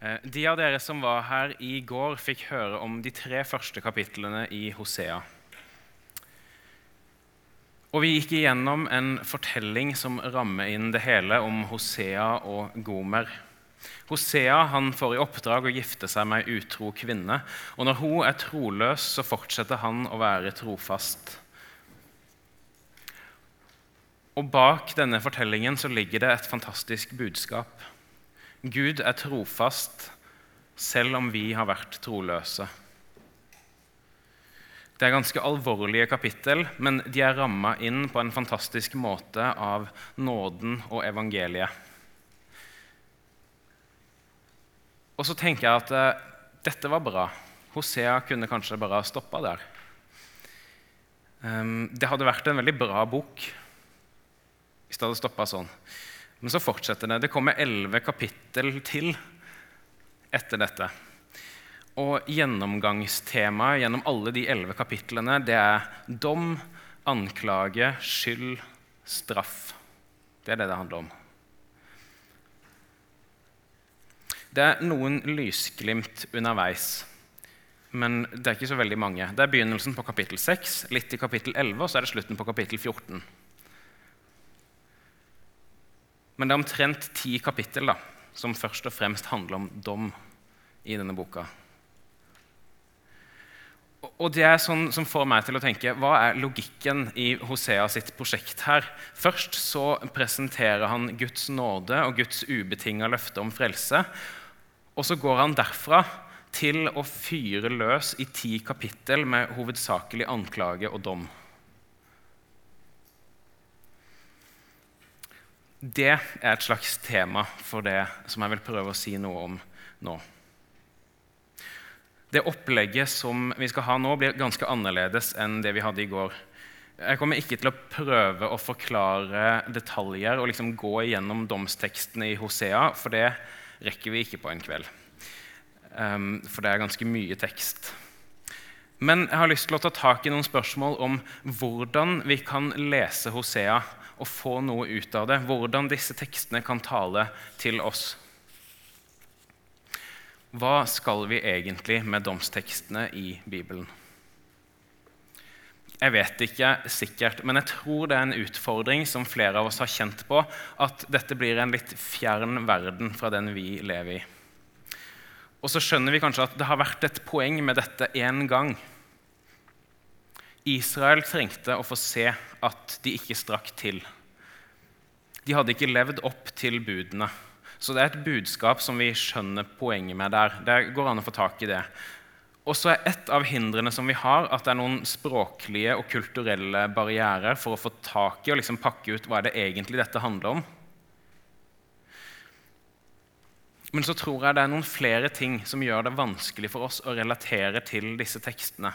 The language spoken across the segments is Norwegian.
Eh, De av dere som var her i går, fikk høre om de tre første kapitlene i Hosea. Og vi gikk igjennom en fortelling som rammer inn det hele om Hosea og Gomer. Hosea han får i oppdrag å gifte seg med ei utro kvinne. Og når hun er troløs, så fortsetter han å være trofast. Og bak denne fortellingen så ligger det et fantastisk budskap. Gud er trofast selv om vi har vært troløse. Det er ganske alvorlige kapittel, men de er ramma inn på en fantastisk måte av nåden og evangeliet. Og så tenker jeg at eh, dette var bra. Hosea kunne kanskje bare ha stoppa der. Um, det hadde vært en veldig bra bok hvis det hadde stoppa sånn. Men så fortsetter det. Det kommer elleve kapittel til etter dette. Og gjennomgangstemaet gjennom alle de elleve kapitlene det er dom, anklage, skyld, straff. Det er det det handler om. Det er noen lysglimt underveis, men det er ikke så veldig mange. Det er begynnelsen på kapittel 6, litt i kapittel 11, og så er det slutten på kapittel 14. Men det er omtrent ti kapittel da, som først og fremst handler om dom i denne boka. Og det er sånn som får meg til å tenke hva er logikken i Hosea sitt prosjekt her? Først så presenterer han Guds nåde og Guds ubetinga løfte om frelse. Og så går han derfra til å fyre løs i ti kapittel med hovedsakelig anklage og dom. Det er et slags tema for det som jeg vil prøve å si noe om nå. Det opplegget som vi skal ha nå, blir ganske annerledes enn det vi hadde i går. Jeg kommer ikke til å prøve å forklare detaljer og liksom gå igjennom domstekstene i Hosea, for det rekker vi ikke på en kveld. Um, for det er ganske mye tekst. Men jeg har lyst til å ta tak i noen spørsmål om hvordan vi kan lese Hosea og få noe ut av det. Hvordan disse tekstene kan tale til oss. Hva skal vi egentlig med domstekstene i Bibelen? Jeg vet ikke sikkert, men jeg tror det er en utfordring som flere av oss har kjent på, at dette blir en litt fjern verden fra den vi lever i. Og så skjønner vi kanskje at det har vært et poeng med dette én gang. Israel trengte å få se at de ikke strakk til. De hadde ikke levd opp til budene. Så det er et budskap som vi skjønner poenget med der. Det går an å få tak i det. Og så er et av hindrene som vi har, at det er noen språklige og kulturelle barrierer for å få tak i og liksom pakke ut hva det egentlig dette handler om. Men så tror jeg det er noen flere ting som gjør det vanskelig for oss å relatere til disse tekstene.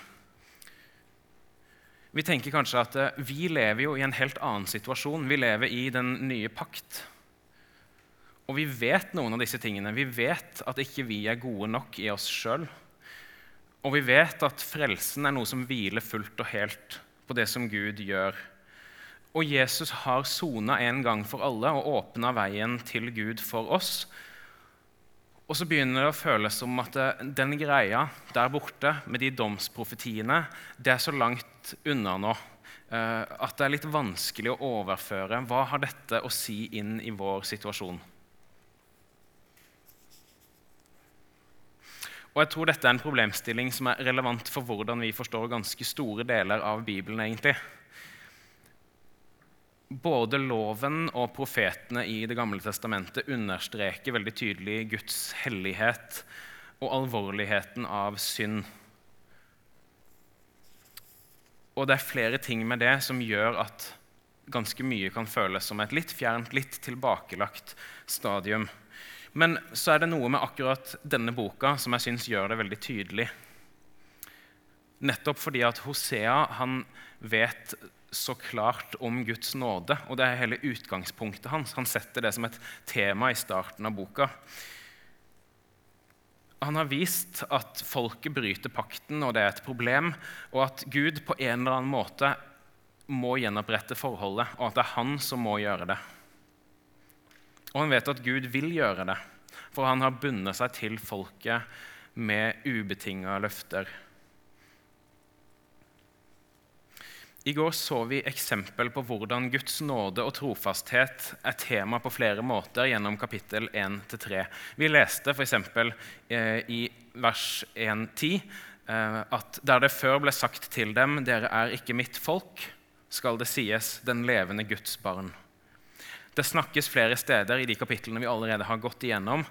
Vi tenker kanskje at eh, vi lever jo i en helt annen situasjon. Vi lever i den nye pakt. Og vi vet noen av disse tingene. Vi vet at ikke vi er gode nok i oss sjøl. Og vi vet at frelsen er noe som hviler fullt og helt på det som Gud gjør. Og Jesus har sona en gang for alle og åpna veien til Gud for oss. Og så begynner det å føles som at eh, den greia der borte med de domsprofetiene, det er så langt unna nå eh, at det er litt vanskelig å overføre. Hva har dette å si inn i vår situasjon? Og jeg tror dette er en problemstilling som er relevant for hvordan vi forstår ganske store deler av Bibelen. egentlig både loven og profetene i Det gamle testamentet understreker veldig tydelig Guds hellighet og alvorligheten av synd. Og det er flere ting med det som gjør at ganske mye kan føles som et litt fjernt, litt tilbakelagt stadium. Men så er det noe med akkurat denne boka som jeg syns gjør det veldig tydelig. Nettopp fordi at Hosea han vet så klart om Guds nåde. Og det er hele utgangspunktet hans. Han setter det som et tema i starten av boka. Han har vist at folket bryter pakten, og det er et problem, og at Gud på en eller annen måte må gjenopprette forholdet, og at det er han som må gjøre det. Og han vet at Gud vil gjøre det. For han har bundet seg til folket med ubetinga løfter. I går så vi eksempel på hvordan Guds nåde og trofasthet er tema på flere måter gjennom kapittel 1-3. Vi leste f.eks. Eh, i vers 1-10 eh, at der det før ble sagt til dem 'Dere er ikke mitt folk', skal det sies 'den levende Guds barn'. Det snakkes flere steder i de kapitlene vi allerede har gått igjennom,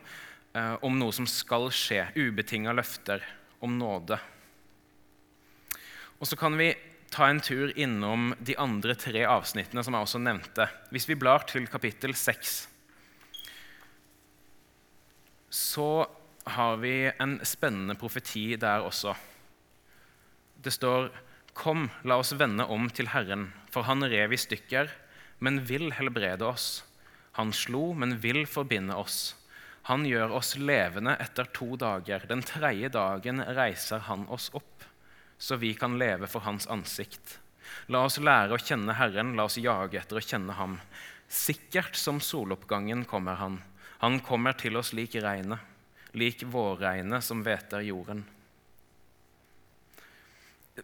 eh, om noe som skal skje, ubetinga løfter om nåde. Og så kan vi ta en tur innom de andre tre avsnittene som jeg også nevnte. Hvis vi blar til kapittel 6, så har vi en spennende profeti der også. Det står Kom, la oss vende om til Herren, for han rev i stykker, men vil helbrede oss. Han slo, men vil forbinde oss. Han gjør oss levende etter to dager. Den tredje dagen reiser han oss opp så vi kan leve for Hans ansikt. La oss lære å kjenne Herren, la oss jage etter å kjenne Ham. Sikkert som soloppgangen kommer Han. Han kommer til oss lik regnet, lik vårregnet som hveter jorden.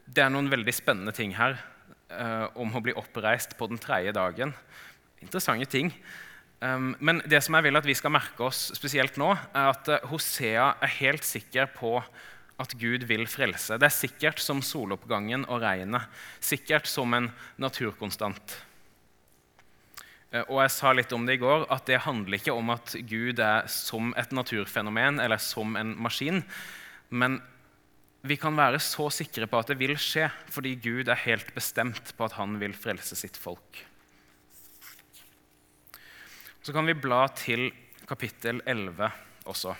Det er noen veldig spennende ting her eh, om å bli oppreist på den tredje dagen. Interessante ting. Um, men det som jeg vil at vi skal merke oss spesielt nå, er at uh, Hosea er helt sikker på at Gud vil frelse. Det er sikkert som soloppgangen og regnet, sikkert som en naturkonstant. Eh, og jeg sa litt om det i går, at det handler ikke om at Gud er som et naturfenomen eller som en maskin. Men vi kan være så sikre på at det vil skje, fordi Gud er helt bestemt på at han vil frelse sitt folk. Så kan vi bla til kapittel 11 også.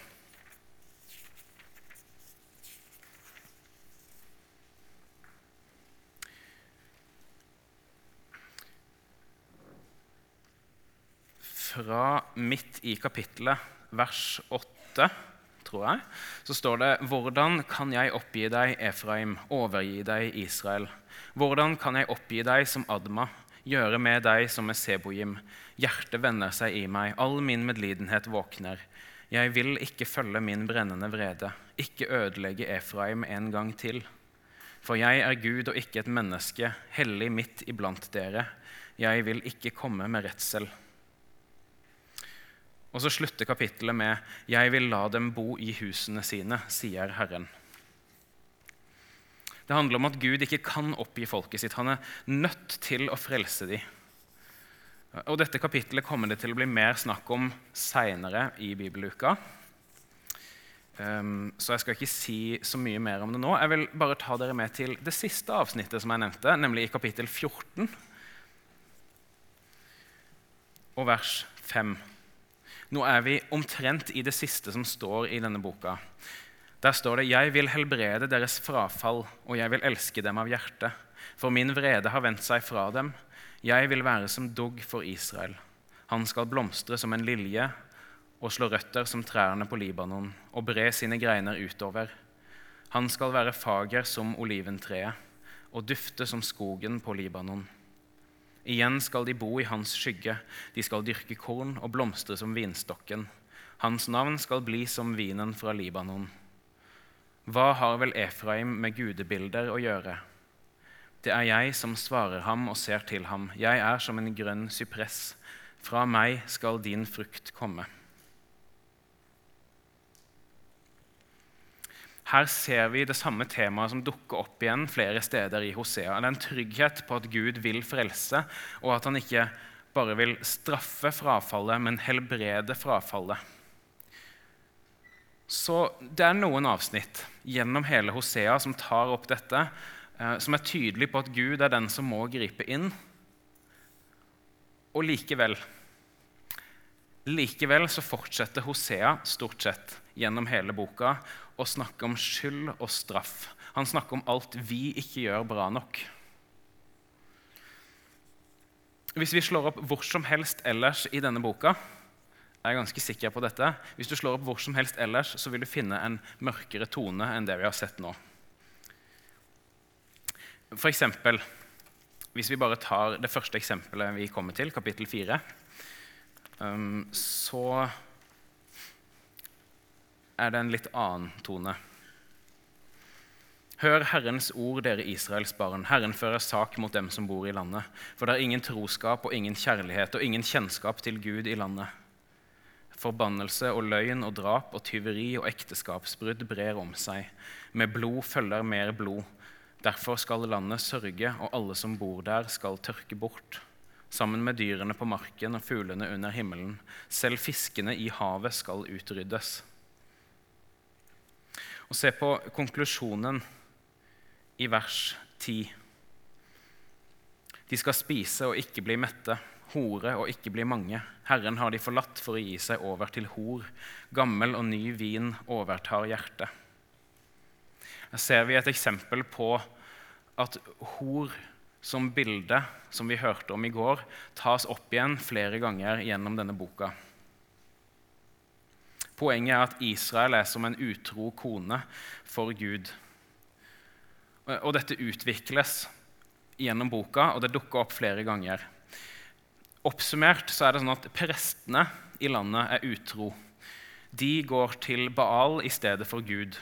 Fra midt i kapittelet, vers 8, tror jeg, så står det Hvordan kan jeg oppgi deg, Efraim, overgi deg, Israel? Hvordan kan jeg oppgi deg som Adma, gjøre med deg som med Seboim? Hjertet vender seg i meg, all min medlidenhet våkner. Jeg vil ikke følge min brennende vrede, ikke ødelegge Efraim en gang til. For jeg er Gud og ikke et menneske, hellig midt iblant dere. Jeg vil ikke komme med redsel. Og så slutter kapittelet med 'Jeg vil la dem bo i husene sine', sier Herren. Det handler om at Gud ikke kan oppgi folket sitt. Han er nødt til å frelse dem. Og Dette kapittelet kommer det til å bli mer snakk om seinere i bibeluka. Um, så jeg skal ikke si så mye mer om det nå. Jeg vil bare ta dere med til det siste avsnittet som jeg nevnte, nemlig i kapittel 14 og vers 5. Nå er vi omtrent i det siste som står i denne boka. Der står det 'Jeg vil helbrede deres frafall, og jeg vil elske dem av hjerte'. For min vrede har vendt seg fra dem. Jeg vil være som dugg for Israel. Han skal blomstre som en lilje og slå røtter som trærne på Libanon og bre sine greiner utover. Han skal være fager som oliventreet og dufte som skogen på Libanon. Igjen skal de bo i hans skygge, de skal dyrke korn og blomstre som vinstokken. Hans navn skal bli som vinen fra Libanon. Hva har vel Efraim med gudebilder å gjøre? Det er jeg som svarer ham og ser til ham. Jeg er som en grønn sypress. Fra meg skal din frukt komme. Her ser vi det samme temaet som dukker opp igjen flere steder i Hosea. Det er en trygghet på at Gud vil frelse, og at han ikke bare vil straffe frafallet, men helbrede frafallet. Så det er noen avsnitt gjennom hele Hosea som tar opp dette, eh, som er tydelig på at Gud er den som må gripe inn. Og likevel Likevel så fortsetter Hosea stort sett gjennom hele boka og snakke om skyld og straff. Han snakker om alt vi ikke gjør bra nok. Hvis vi slår opp hvor som helst ellers i denne boka, jeg er ganske sikker på dette, hvis du slår opp hvor som helst ellers, så vil du finne en mørkere tone enn det vi har sett nå. For eksempel, hvis vi bare tar det første eksempelet vi kommer til, kapittel 4 um, så er det en litt annen tone. Hør Herrens ord, dere Israels barn. Herren fører sak mot dem som bor i landet. For det er ingen troskap og ingen kjærlighet og ingen kjennskap til Gud i landet. Forbannelse og løgn og drap og tyveri og ekteskapsbrudd brer om seg. Med blod følger mer blod. Derfor skal landet sørge, og alle som bor der, skal tørke bort. Sammen med dyrene på marken og fuglene under himmelen. Selv fiskene i havet skal utryddes. Og Se på konklusjonen i vers 10. De skal spise og ikke bli mette, hore og ikke bli mange. Herren har de forlatt for å gi seg over til hor. Gammel og ny vin overtar hjertet. Her ser vi et eksempel på at hor som bilde, som vi hørte om i går, tas opp igjen flere ganger gjennom denne boka. Poenget er at Israel er som en utro kone for Gud. Og dette utvikles gjennom boka, og det dukker opp flere ganger. Oppsummert så er det sånn at prestene i landet er utro. De går til Baal i stedet for Gud.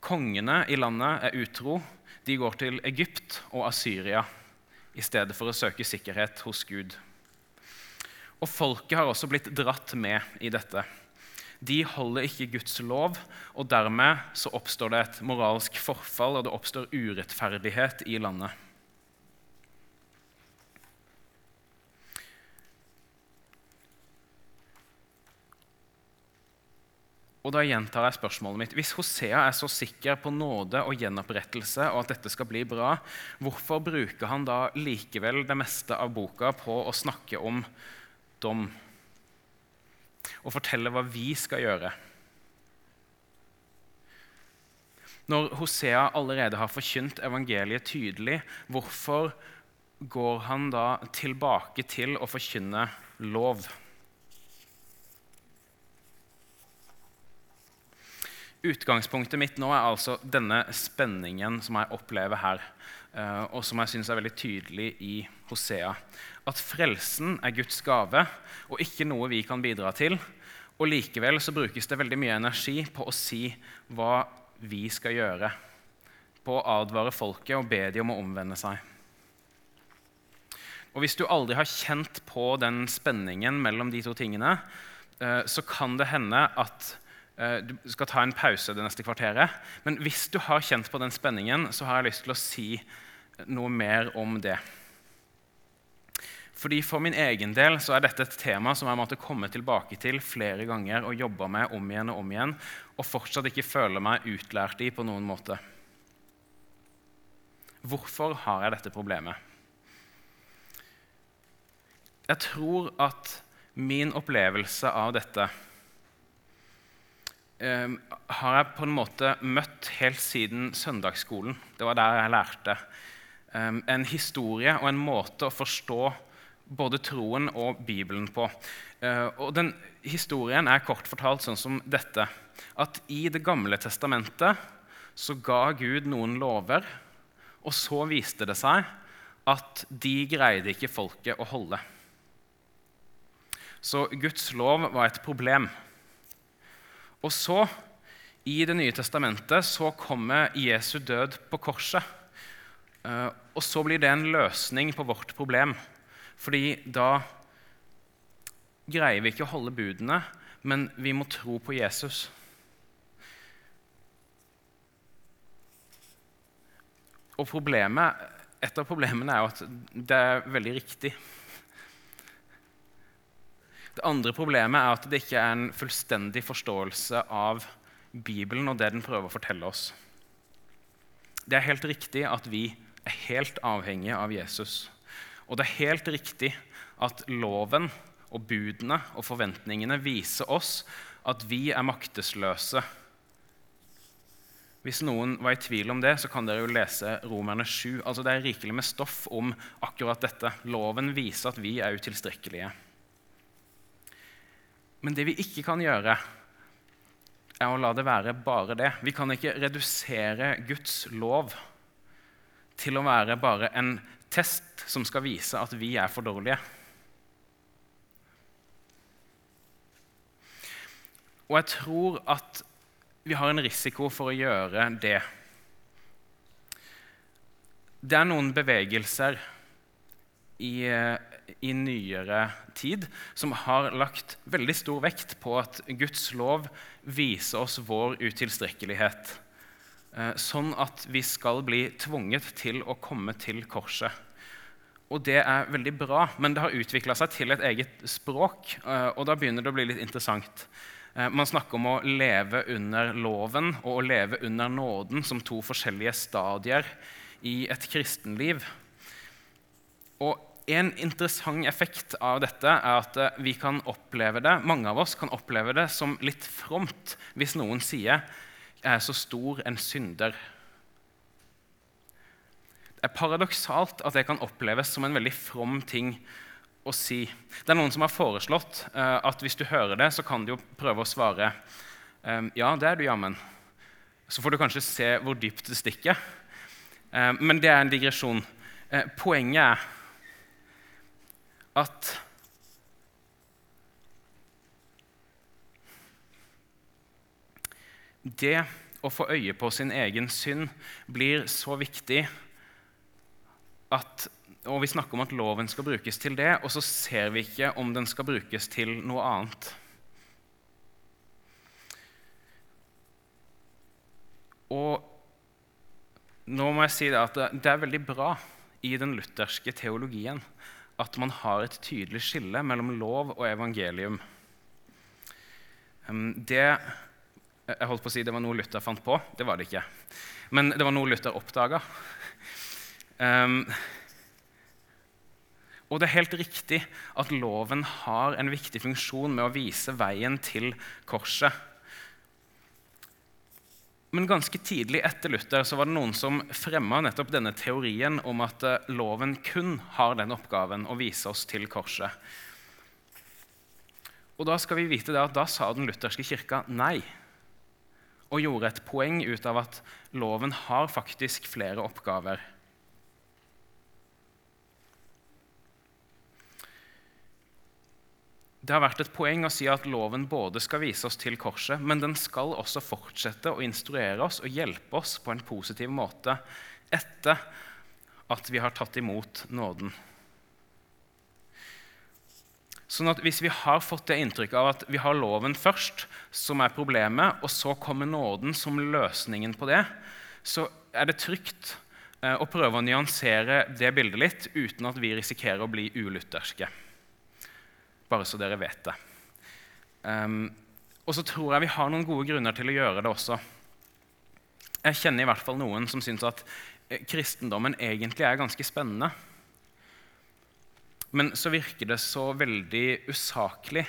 Kongene i landet er utro. De går til Egypt og Asyria i stedet for å søke sikkerhet hos Gud. Og folket har også blitt dratt med i dette de holder ikke Guds lov, og dermed så oppstår det et moralsk forfall, og det oppstår urettferdighet i landet. Og da gjentar jeg spørsmålet mitt. Hvis Hosea er så sikker på nåde og gjenopprettelse, og at dette skal bli bra, hvorfor bruker han da likevel det meste av boka på å snakke om dom? Og fortelle hva vi skal gjøre. Når Hosea allerede har forkynt evangeliet tydelig, hvorfor går han da tilbake til å forkynne lov? Utgangspunktet mitt nå er altså denne spenningen som jeg opplever her, eh, og som jeg syns er veldig tydelig i Hosea. At frelsen er Guds gave og ikke noe vi kan bidra til. Og likevel så brukes det veldig mye energi på å si hva vi skal gjøre. På å advare folket og be dem om å omvende seg. Og Hvis du aldri har kjent på den spenningen mellom de to tingene, eh, så kan det hende at Eh, du skal ta en pause det neste kvarteret. Men hvis du har kjent på den spenningen, så har jeg lyst til å si noe mer om det. Fordi For min egen del så er dette et tema som jeg måtte komme tilbake til flere ganger og jobbe med om igjen og om igjen, og fortsatt ikke føle meg utlært i på noen måte. Hvorfor har jeg dette problemet? Jeg tror at min opplevelse av dette eh, har jeg på en måte møtt helt siden søndagsskolen. Det var der jeg lærte. Eh, en historie og en måte å forstå både troen og Bibelen på. Ehm, og den Historien er kort fortalt sånn som dette. At i Det gamle testamentet så ga Gud noen lover, og så viste det seg at de greide ikke folket å holde. Så Guds lov var et problem. Og så, i Det nye testamentet, så kommer Jesu død på korset. Eh, og så blir det en løsning på vårt problem. Fordi da greier vi ikke å holde budene, men vi må tro på Jesus. Og problemet, Et av problemene er jo at det er veldig riktig. Det andre problemet er at det ikke er en fullstendig forståelse av Bibelen og det den prøver å fortelle oss. Det er helt riktig at vi er helt avhengige av Jesus. Og det er helt riktig at loven og budene og forventningene viser oss at vi er maktesløse. Hvis noen var i tvil om det, så kan dere jo lese Romerne 7. Altså det er rikelig med stoff om akkurat dette. Loven viser at vi er utilstrekkelige. Men det vi ikke kan gjøre, er å la det være bare det. Vi kan ikke redusere Guds lov til å være bare en test som skal vise at vi er for dårlige. Og jeg tror at vi har en risiko for å gjøre det. Det er noen bevegelser i, i, nyere tid som har lagt veldig stor vekt på at Guds lov viser oss vår utilstrekkelighet. Eh, sånn at vi skal bli tvunget til å komme til korset. Og det er veldig bra, men det har utvikla seg til et eget språk. Eh, og da begynner det å bli litt interessant. Eh, man snakker om å leve under loven og å leve under nåden som to forskjellige stadier i et kristenliv. Og En interessant effekt av dette er at vi kan oppleve det, mange av oss kan oppleve det som litt fromt hvis noen sier 'Jeg er så stor en synder'. Det er paradoksalt at det kan oppleves som en veldig from ting å si. Det er noen som har foreslått uh, at hvis du hører det, så kan du jo prøve å svare um, ja, det er du jammen. Så får du kanskje se hvor dypt det stikker. Um, men det er en digresjon. Uh, poenget er at Det å få øye på sin egen synd blir så viktig at og Vi snakker om at loven skal brukes til det, og så ser vi ikke om den skal brukes til noe annet. Og nå må jeg si det at det er veldig bra i den lutherske teologien at man har et tydelig skille mellom lov og evangelium. Det, jeg holdt på å si det var noe Luther fant på. Det var det ikke. Men det var noe Luther oppdaga. Um, og det er helt riktig at loven har en viktig funksjon med å vise veien til korset. Men ganske tidlig etter Luther så var det noen som fremma nettopp denne teorien om at eh, loven kun har den oppgaven å vise oss til korset. Og Da skal vi vite det at da sa den lutherske kirka nei, og gjorde et poeng ut av at loven har faktisk flere oppgaver. Det har vært et poeng å si at loven både skal vise oss til korset, men den skal også fortsette å instruere oss og hjelpe oss på en positiv måte etter at vi har tatt imot nåden. Sånn at Hvis vi har fått det inntrykket av at vi har loven først, som er problemet, og så kommer nåden som løsningen på det, så er det trygt eh, å prøve å nyansere det bildet litt uten at vi risikerer å bli ulutherske bare så dere vet det. Um, og så tror jeg vi har noen gode grunner til å gjøre det også. Jeg kjenner i hvert fall noen som syns at eh, kristendommen egentlig er ganske spennende. Men så virker det så veldig usaklig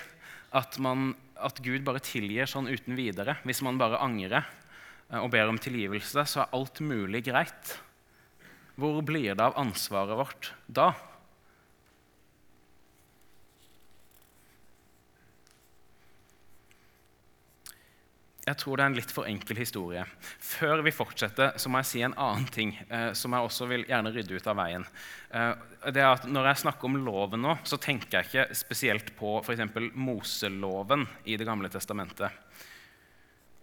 at, man, at Gud bare tilgir sånn uten videre. Hvis man bare angrer eh, og ber om tilgivelse, så er alt mulig greit. Hvor blir det av ansvaret vårt da? Jeg tror det er en litt for enkel historie. Før vi fortsetter, så må jeg si en annen ting eh, som jeg også vil gjerne rydde ut av veien. Eh, det er at Når jeg snakker om loven nå, så tenker jeg ikke spesielt på f.eks. Moseloven i Det gamle testamentet.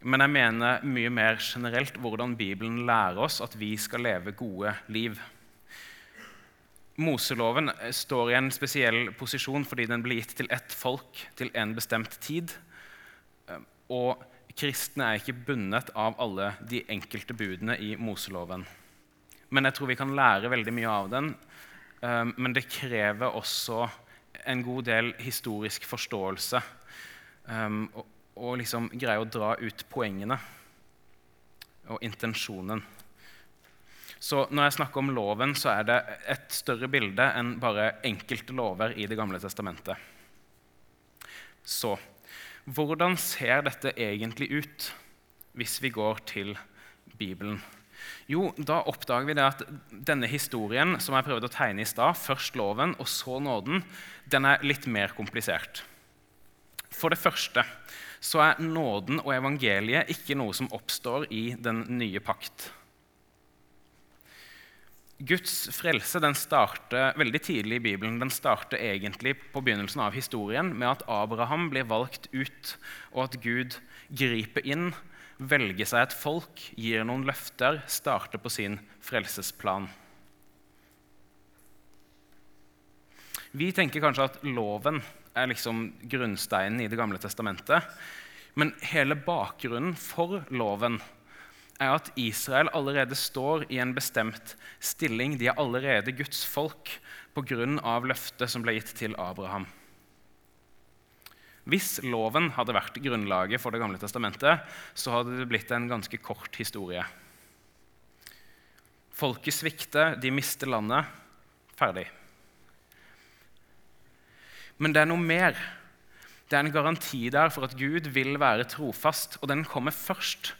Men jeg mener mye mer generelt hvordan Bibelen lærer oss at vi skal leve gode liv. Moseloven eh, står i en spesiell posisjon fordi den ble gitt til ett folk til en bestemt tid. Eh, og kristne er ikke bundet av alle de enkelte budene i Moseloven. Men jeg tror vi kan lære veldig mye av den. Um, men det krever også en god del historisk forståelse. Og, og liksom greie å dra ut poengene og intensjonen. Så når jeg snakker om loven, så er det et større bilde enn bare enkelte lover i Det gamle testamentet. Så hvordan ser dette egentlig ut hvis vi går til Bibelen? Jo, da oppdager vi det at denne historien som jeg prøvde å tegne i stad, først loven og så nåden, den er litt mer komplisert. For det første så er nåden og evangeliet ikke noe som oppstår i den nye pakt. Guds frelse den starter veldig tidlig i Bibelen. Den starter egentlig på begynnelsen av historien med at Abraham blir valgt ut, og at Gud griper inn velger seg et folk, gir noen løfter, starter på sin frelsesplan. Vi tenker kanskje at loven er liksom grunnsteinen i Det gamle testamentet. Men hele bakgrunnen for loven er at Israel allerede står i en bestemt stilling. De er allerede Guds folk pga. løftet som ble gitt til Abraham. Hvis loven hadde vært grunnlaget for Det gamle testamentet, så hadde det blitt en ganske kort historie. Folket svikter, de mister landet. Ferdig. Men det er noe mer. Det er en garanti der for at Gud vil være trofast, og den kommer først.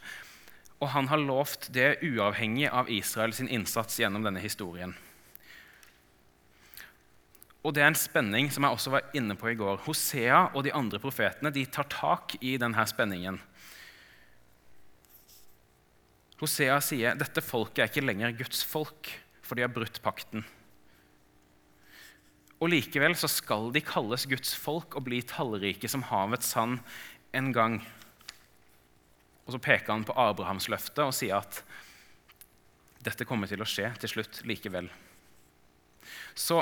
Og han har lovt det uavhengig av Israels innsats gjennom denne historien. Og det er en spenning som jeg også var inne på i går. Hosea og de andre profetene de tar tak i denne spenningen. Hosea sier dette folket er ikke lenger Guds folk, for de har brutt pakten. Og likevel så skal de kalles Guds folk og bli tallrike som havets sand en gang. Og så peker han på Abrahams løfte og sier at dette kommer til å skje til slutt likevel. Så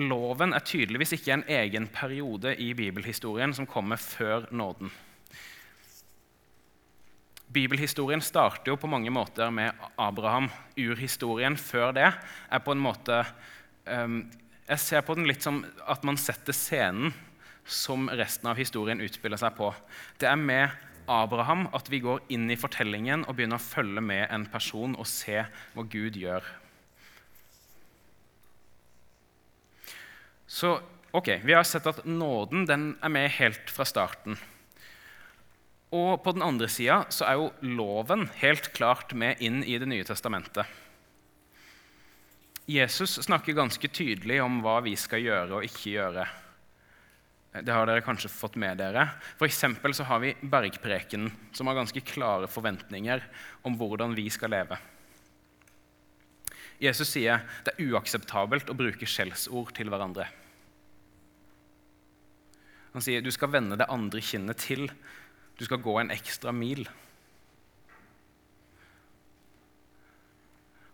loven er tydeligvis ikke en egen periode i bibelhistorien som kommer før nåden. Bibelhistorien starter jo på mange måter med Abraham. Urhistorien før det er på en måte um, Jeg ser på den litt som at man setter scenen som resten av historien utspiller seg på. Det er med Abraham at vi går inn i fortellingen og begynner å følge med en person og se hva Gud gjør. Så ok, vi har sett at nåden den er med helt fra starten. Og på den andre sida så er jo loven helt klart med inn i Det nye testamentet. Jesus snakker ganske tydelig om hva vi skal gjøre og ikke gjøre. Det har dere kanskje fått med dere. For så har vi bergprekenen, som har ganske klare forventninger om hvordan vi skal leve. Jesus sier det er uakseptabelt å bruke skjellsord til hverandre. Han sier du skal vende det andre kinnet til. Du skal gå en ekstra mil.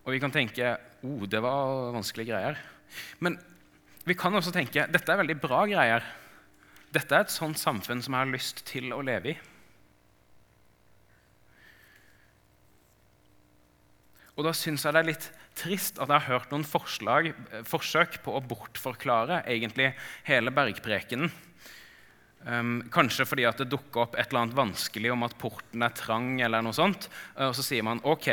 Og vi kan tenke oh, det var vanskelige greier. Men vi kan også tenke dette er veldig bra greier. Dette er et sånt samfunn som jeg har lyst til å leve i. Og da syns jeg det er litt trist at jeg har hørt noen forslag, forsøk på å bortforklare egentlig hele bergprekenen Um, kanskje fordi at det dukker opp et eller annet vanskelig om at porten er trang. eller noe sånt, uh, Og så sier man ok,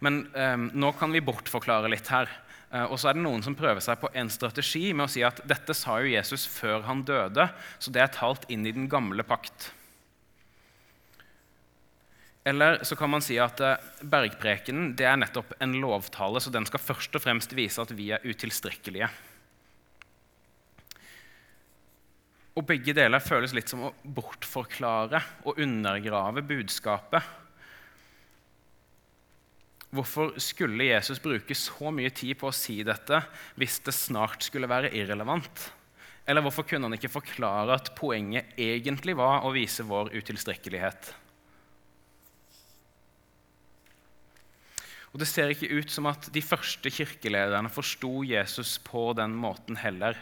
men um, nå kan vi bortforklare litt her. Uh, og så er det noen som prøver seg på en strategi med å si at dette sa jo Jesus før han døde, så det er talt inn i den gamle pakt. Eller så kan man si at uh, bergprekenen det er nettopp en lovtale, så den skal først og fremst vise at vi er utilstrekkelige. Og begge deler føles litt som å bortforklare og undergrave budskapet. Hvorfor skulle Jesus bruke så mye tid på å si dette hvis det snart skulle være irrelevant? Eller hvorfor kunne han ikke forklare at poenget egentlig var å vise vår utilstrekkelighet? Og Det ser ikke ut som at de første kirkelederne forsto Jesus på den måten heller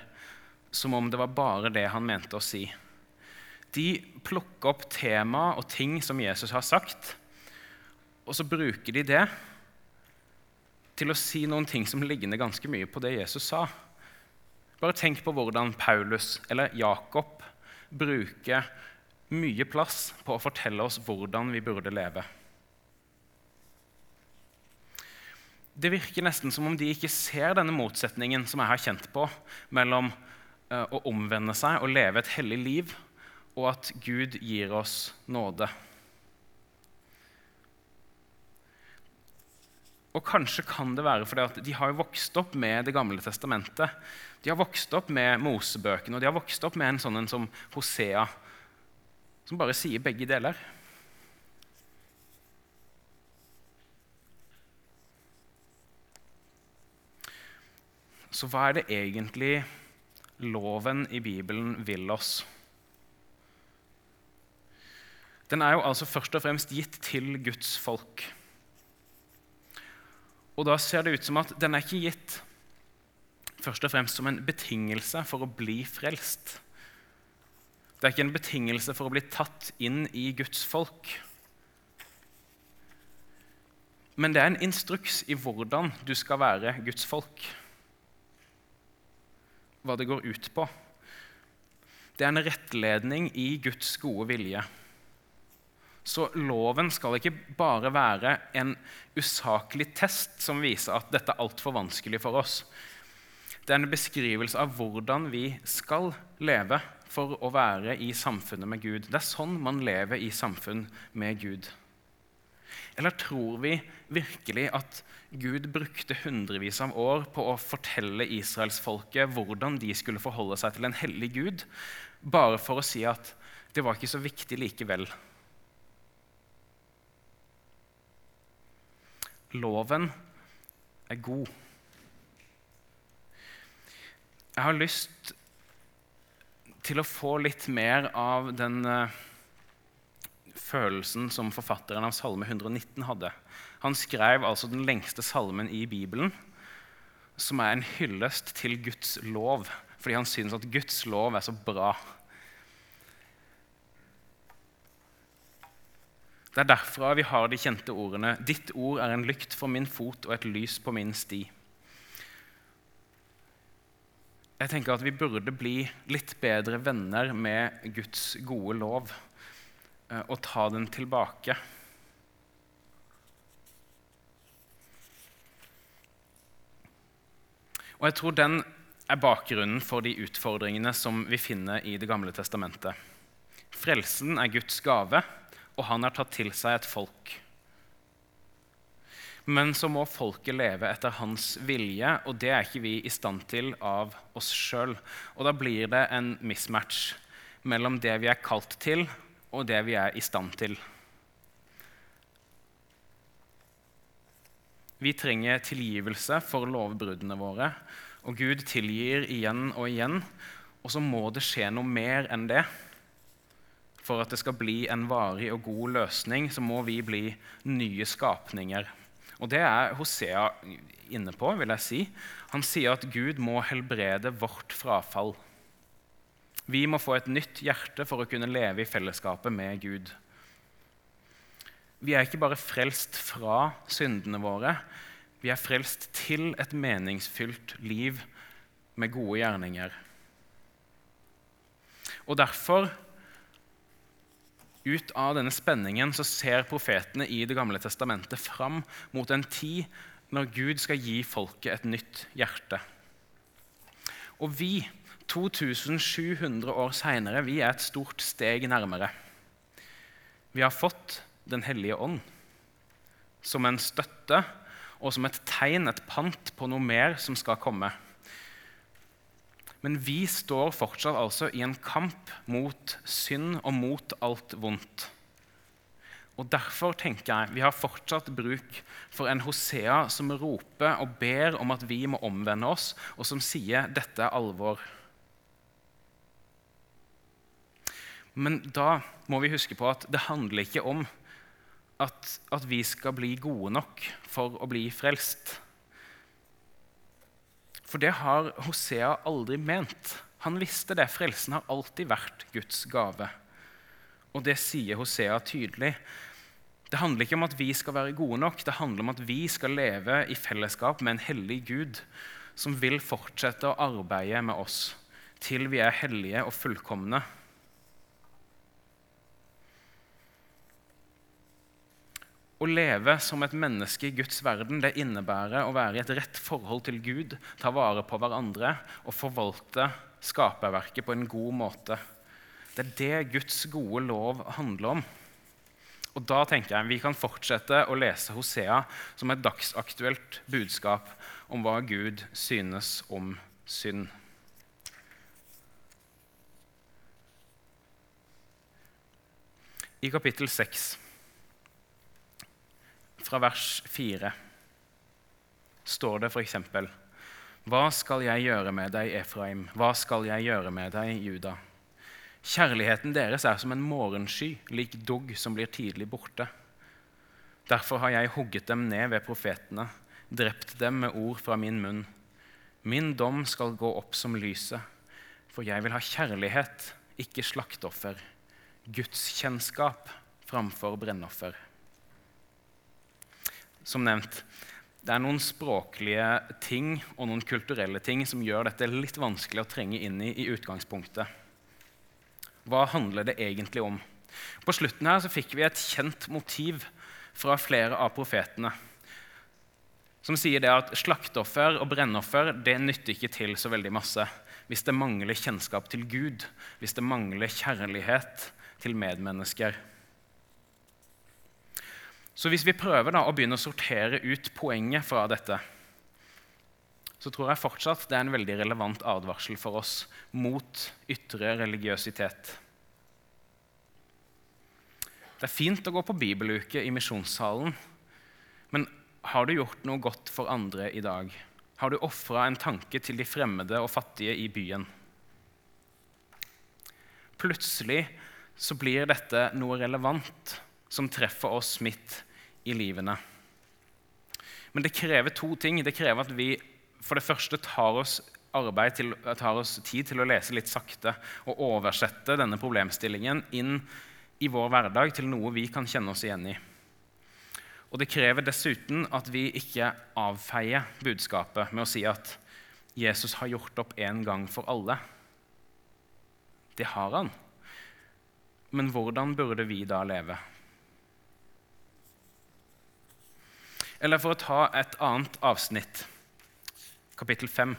som om det var bare det han mente å si. De plukker opp tema og ting som Jesus har sagt, og så bruker de det til å si noen ting som ligner ganske mye på det Jesus sa. Bare tenk på hvordan Paulus eller Jakob bruker mye plass på å fortelle oss hvordan vi burde leve. Det virker nesten som om de ikke ser denne motsetningen som jeg har kjent på mellom Eh, å omvende seg og leve et hellig liv, og at Gud gir oss nåde. Og Kanskje kan det være fordi at de har vokst opp med Det gamle testamentet. De har vokst opp med Mosebøkene og de har vokst opp med en sånn som Hosea, som bare sier begge deler. Så hva er det egentlig loven i Bibelen vil oss. Den er jo altså først og fremst gitt til Guds folk. Og da ser det ut som at den er ikke gitt først og fremst som en betingelse for å bli frelst. Det er ikke en betingelse for å bli tatt inn i Guds folk. Men det er en instruks i hvordan du skal være Guds folk. Hva det går ut på. Det er en rettledning i Guds gode vilje. Så loven skal ikke bare være en usaklig test som viser at dette er altfor vanskelig for oss. Det er en beskrivelse av hvordan vi skal leve for å være i samfunnet med Gud. Det er sånn man lever i samfunn med Gud. Eller tror vi virkelig at Gud brukte hundrevis av år på å fortelle israelsfolket hvordan de skulle forholde seg til en hellig Gud, bare for å si at det var ikke så viktig likevel? Loven er god. Jeg har lyst til å få litt mer av den uh, følelsen som forfatteren av Salme 119 hadde. Han skrev altså den lengste salmen i Bibelen, som er en hyllest til Guds lov, fordi han syns at Guds lov er så bra. Det er derfra vi har de kjente ordene 'Ditt ord er en lykt for min fot og et lys på min sti'. Jeg tenker at Vi burde bli litt bedre venner med Guds gode lov. Eh, og ta den tilbake. Og jeg tror den er bakgrunnen for de utfordringene som vi finner i Det gamle testamentet. Frelsen er Guds gave, og han har tatt til seg et folk. Men så må folket leve etter hans vilje, og det er ikke vi i stand til av oss sjøl. Og da blir det en mismatch mellom det vi er kalt til, og det vi er i stand til. Vi trenger tilgivelse for lovbruddene våre, og Gud tilgir igjen og igjen. Og så må det skje noe mer enn det. For at det skal bli en varig og god løsning, så må vi bli nye skapninger. Og det er Hosea inne på, vil jeg si. Han sier at Gud må helbrede vårt frafall. Vi må få et nytt hjerte for å kunne leve i fellesskapet med Gud. Vi er ikke bare frelst fra syndene våre, vi er frelst til et meningsfylt liv med gode gjerninger. Og derfor, ut av denne spenningen, så ser profetene i Det gamle testamentet fram mot en tid når Gud skal gi folket et nytt hjerte. Og vi 2700 år seinere, vi er et stort steg nærmere. Vi har fått Den hellige ånd som en støtte og som et tegn, et pant på noe mer som skal komme. Men vi står fortsatt altså i en kamp mot synd og mot alt vondt. Og Derfor tenker jeg vi har fortsatt bruk for en Hosea som roper og ber om at vi må omvende oss, og som sier dette er alvor. Men da må vi huske på at det handler ikke om at, at vi skal bli gode nok for å bli frelst. For det har Hosea aldri ment. Han visste det. Frelsen har alltid vært Guds gave. Og det sier Hosea tydelig. Det handler ikke om at vi skal være gode nok, det handler om at vi skal leve i fellesskap med en hellig Gud som vil fortsette å arbeide med oss til vi er hellige og fullkomne. Å leve som et menneske i Guds verden det innebærer å være i et rett forhold til Gud, ta vare på hverandre og forvalte skaperverket på en god måte. Det er det Guds gode lov handler om. Og Da tenker jeg vi kan fortsette å lese Hosea som et dagsaktuelt budskap om hva Gud synes om synd. I kapittel 6 fra vers 4 står det f.eks.: Hva skal jeg gjøre med deg, Efraim? Hva skal jeg gjøre med deg, Juda? Kjærligheten deres er som en morgensky, lik dugg som blir tidlig borte. Derfor har jeg hugget dem ned ved profetene, drept dem med ord fra min munn. Min dom skal gå opp som lyset, for jeg vil ha kjærlighet, ikke slakteoffer, gudskjennskap framfor brennoffer. Som nevnt, det er noen språklige ting og noen kulturelle ting som gjør dette litt vanskelig å trenge inn i i utgangspunktet. Hva handler det egentlig om? På slutten her så fikk vi et kjent motiv fra flere av profetene. Som sier det at slakteoffer og brennoffer det nytter ikke til så veldig masse hvis det mangler kjennskap til Gud, hvis det mangler kjærlighet til medmennesker. Så hvis vi prøver da å begynne å sortere ut poenget fra dette, så tror jeg fortsatt det er en veldig relevant advarsel for oss mot ytre religiøsitet. Det er fint å gå på bibeluke i misjonssalen, men har du gjort noe godt for andre i dag? Har du ofra en tanke til de fremmede og fattige i byen? Plutselig så blir dette noe relevant som treffer oss midt i livene. Men det krever to ting. Det krever at vi for det første tar oss, til, tar oss tid til å lese litt sakte og oversette denne problemstillingen inn i vår hverdag til noe vi kan kjenne oss igjen i. Og det krever dessuten at vi ikke avfeier budskapet med å si at Jesus har gjort opp en gang for alle. Det har han. Men hvordan burde vi da leve? Eller for å ta et annet avsnitt, kapittel 5.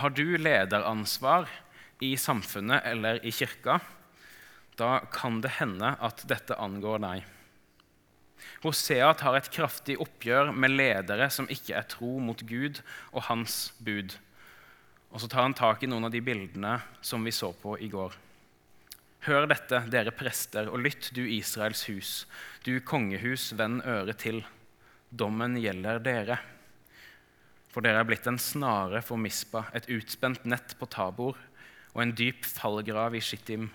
Har du lederansvar i samfunnet eller i kirka, da kan det hende at dette angår deg. Hosea tar et kraftig oppgjør med ledere som ikke er tro mot Gud og hans bud. Og så tar han tak i noen av de bildene som vi så på i går. Hør dette, dere prester, og lytt, du Israels hus. Du kongehus, vend øret til. Dommen gjelder dere. For dere er blitt en snare for Mispa, et utspent nett på Tabor og en dyp fallgrav i Shittim.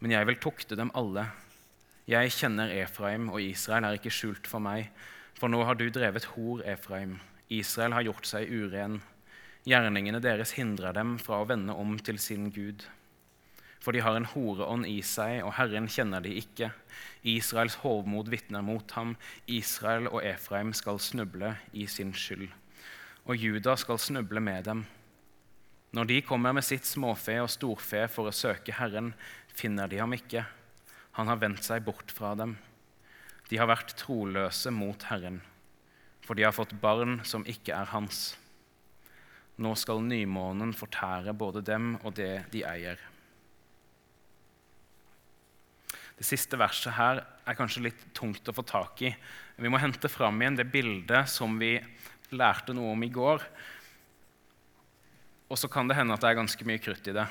Men jeg vil tukte dem alle jeg kjenner Efraim, og Israel er ikke skjult for meg. For nå har du drevet hor, Efraim. Israel har gjort seg uren. Gjerningene deres hindrer dem fra å vende om til sin Gud. For de har en horeånd i seg, og Herren kjenner de ikke. Israels hovmod vitner mot ham. Israel og Efraim skal snuble i sin skyld. Og Juda skal snuble med dem. Når de kommer med sitt småfe og storfe for å søke Herren, finner de ham ikke. Han har vendt seg bort fra dem. De har vært troløse mot Herren, for de har fått barn som ikke er hans. Nå skal nymånen fortære både dem og det de eier. Det siste verset her er kanskje litt tungt å få tak i. Vi må hente fram igjen det bildet som vi lærte noe om i går. Og så kan det hende at det er ganske mye krutt i det.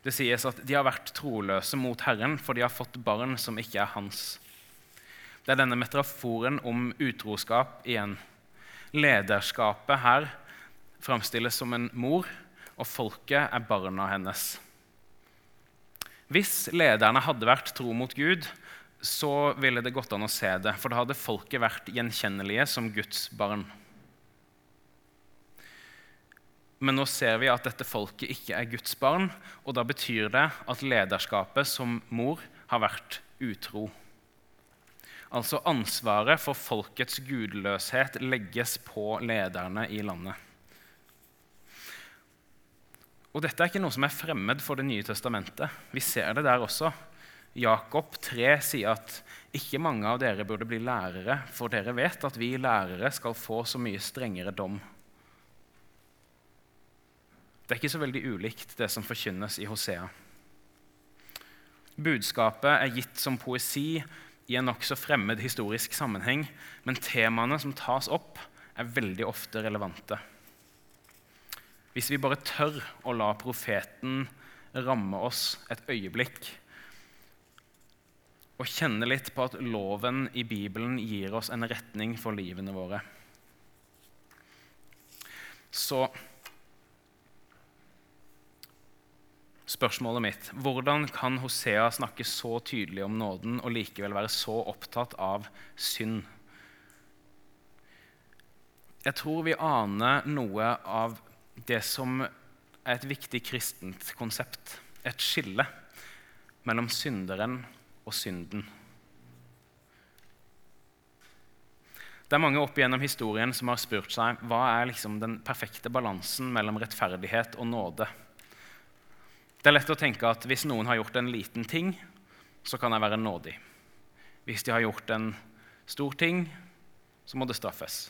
Det sies at de har vært troløse mot Herren, for de har fått barn som ikke er hans. Det er denne metaforen om utroskap igjen. Lederskapet her framstilles som en mor, og folket er barna hennes. Hvis lederne hadde vært tro mot Gud, så ville det gått an å se det, for da hadde folket vært gjenkjennelige som Guds barn. Men nå ser vi at dette folket ikke er Guds barn, og da betyr det at lederskapet som mor har vært utro. Altså ansvaret for folkets gudløshet legges på lederne i landet. Og Dette er ikke noe som er fremmed for Det nye testamentet. Vi ser det der også. Jakob 3 sier at ikke mange av dere burde bli lærere, for dere vet at vi lærere skal få så mye strengere dom. Det er ikke så veldig ulikt det som forkynnes i Hosea. Budskapet er gitt som poesi i en nokså fremmed historisk sammenheng, men temaene som tas opp, er veldig ofte relevante. Hvis vi bare tør å la profeten ramme oss et øyeblikk og kjenne litt på at loven i Bibelen gir oss en retning for livene våre, så spørsmålet mitt hvordan kan Hosea snakke så tydelig om nåden og likevel være så opptatt av synd? Jeg tror vi aner noe av det som er et viktig kristent konsept. Et skille mellom synderen og synden. Det er mange opp igjennom historien som har spurt seg hva er liksom den perfekte balansen mellom rettferdighet og nåde. Det er lett å tenke at hvis noen har gjort en liten ting, så kan jeg være nådig. Hvis de har gjort en stor ting, så må det straffes.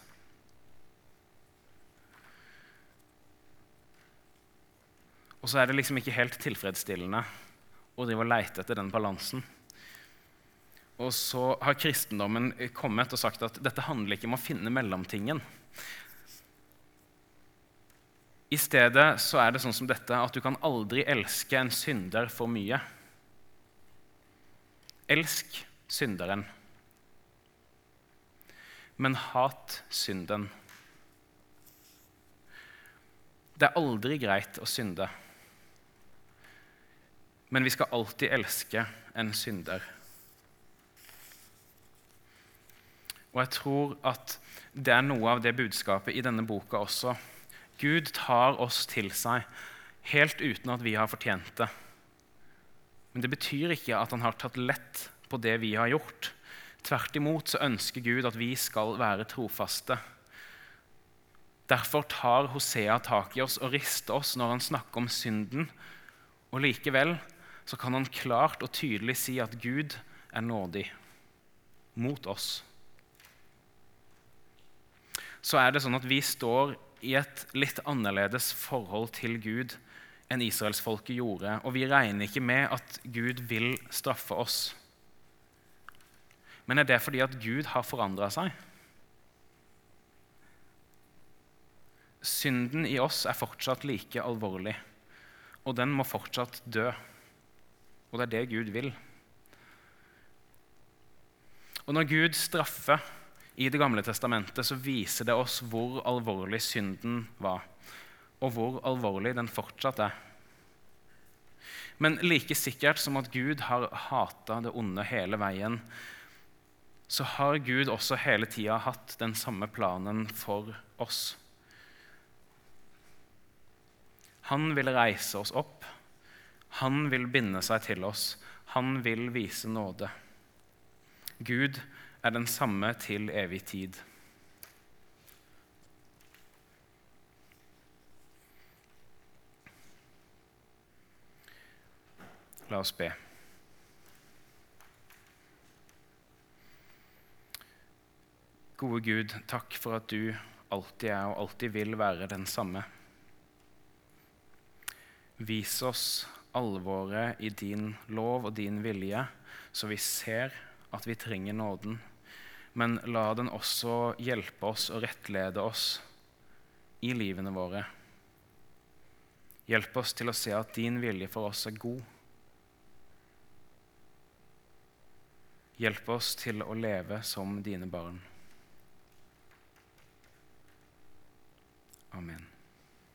Og så er det liksom ikke helt tilfredsstillende å drive og leite etter den balansen. Og så har kristendommen kommet og sagt at dette handler ikke om å finne mellomtingen. I stedet så er det sånn som dette at du kan aldri elske en synder for mye. Elsk synderen, men hat synden. Det er aldri greit å synde, men vi skal alltid elske en synder. Og jeg tror at det er noe av det budskapet i denne boka også. Gud tar oss til seg helt uten at vi har fortjent det. Men det betyr ikke at han har tatt lett på det vi har gjort. Tvert imot så ønsker Gud at vi skal være trofaste. Derfor tar Hosea tak i oss og rister oss når han snakker om synden. Og likevel så kan han klart og tydelig si at Gud er nådig mot oss så er det sånn at vi står i et litt annerledes forhold til Gud enn israelsfolket gjorde. Og vi regner ikke med at Gud vil straffe oss. Men er det fordi at Gud har forandra seg? Synden i oss er fortsatt like alvorlig, og den må fortsatt dø. Og det er det Gud vil. Og når Gud straffer i Det gamle testamentet så viser det oss hvor alvorlig synden var, og hvor alvorlig den fortsatt er. Men like sikkert som at Gud har hata det onde hele veien, så har Gud også hele tida hatt den samme planen for oss. Han vil reise oss opp. Han vil binde seg til oss. Han vil vise nåde. Gud er den samme til evig tid. La oss be. Gode Gud, takk for at du alltid er og alltid vil være den samme. Vis oss alvoret i din lov og din vilje, så vi ser at vi trenger nåden men la den også hjelpe oss og rettlede oss i livene våre. Hjelp oss til å se at din vilje for oss er god. Hjelp oss til å leve som dine barn. Amen.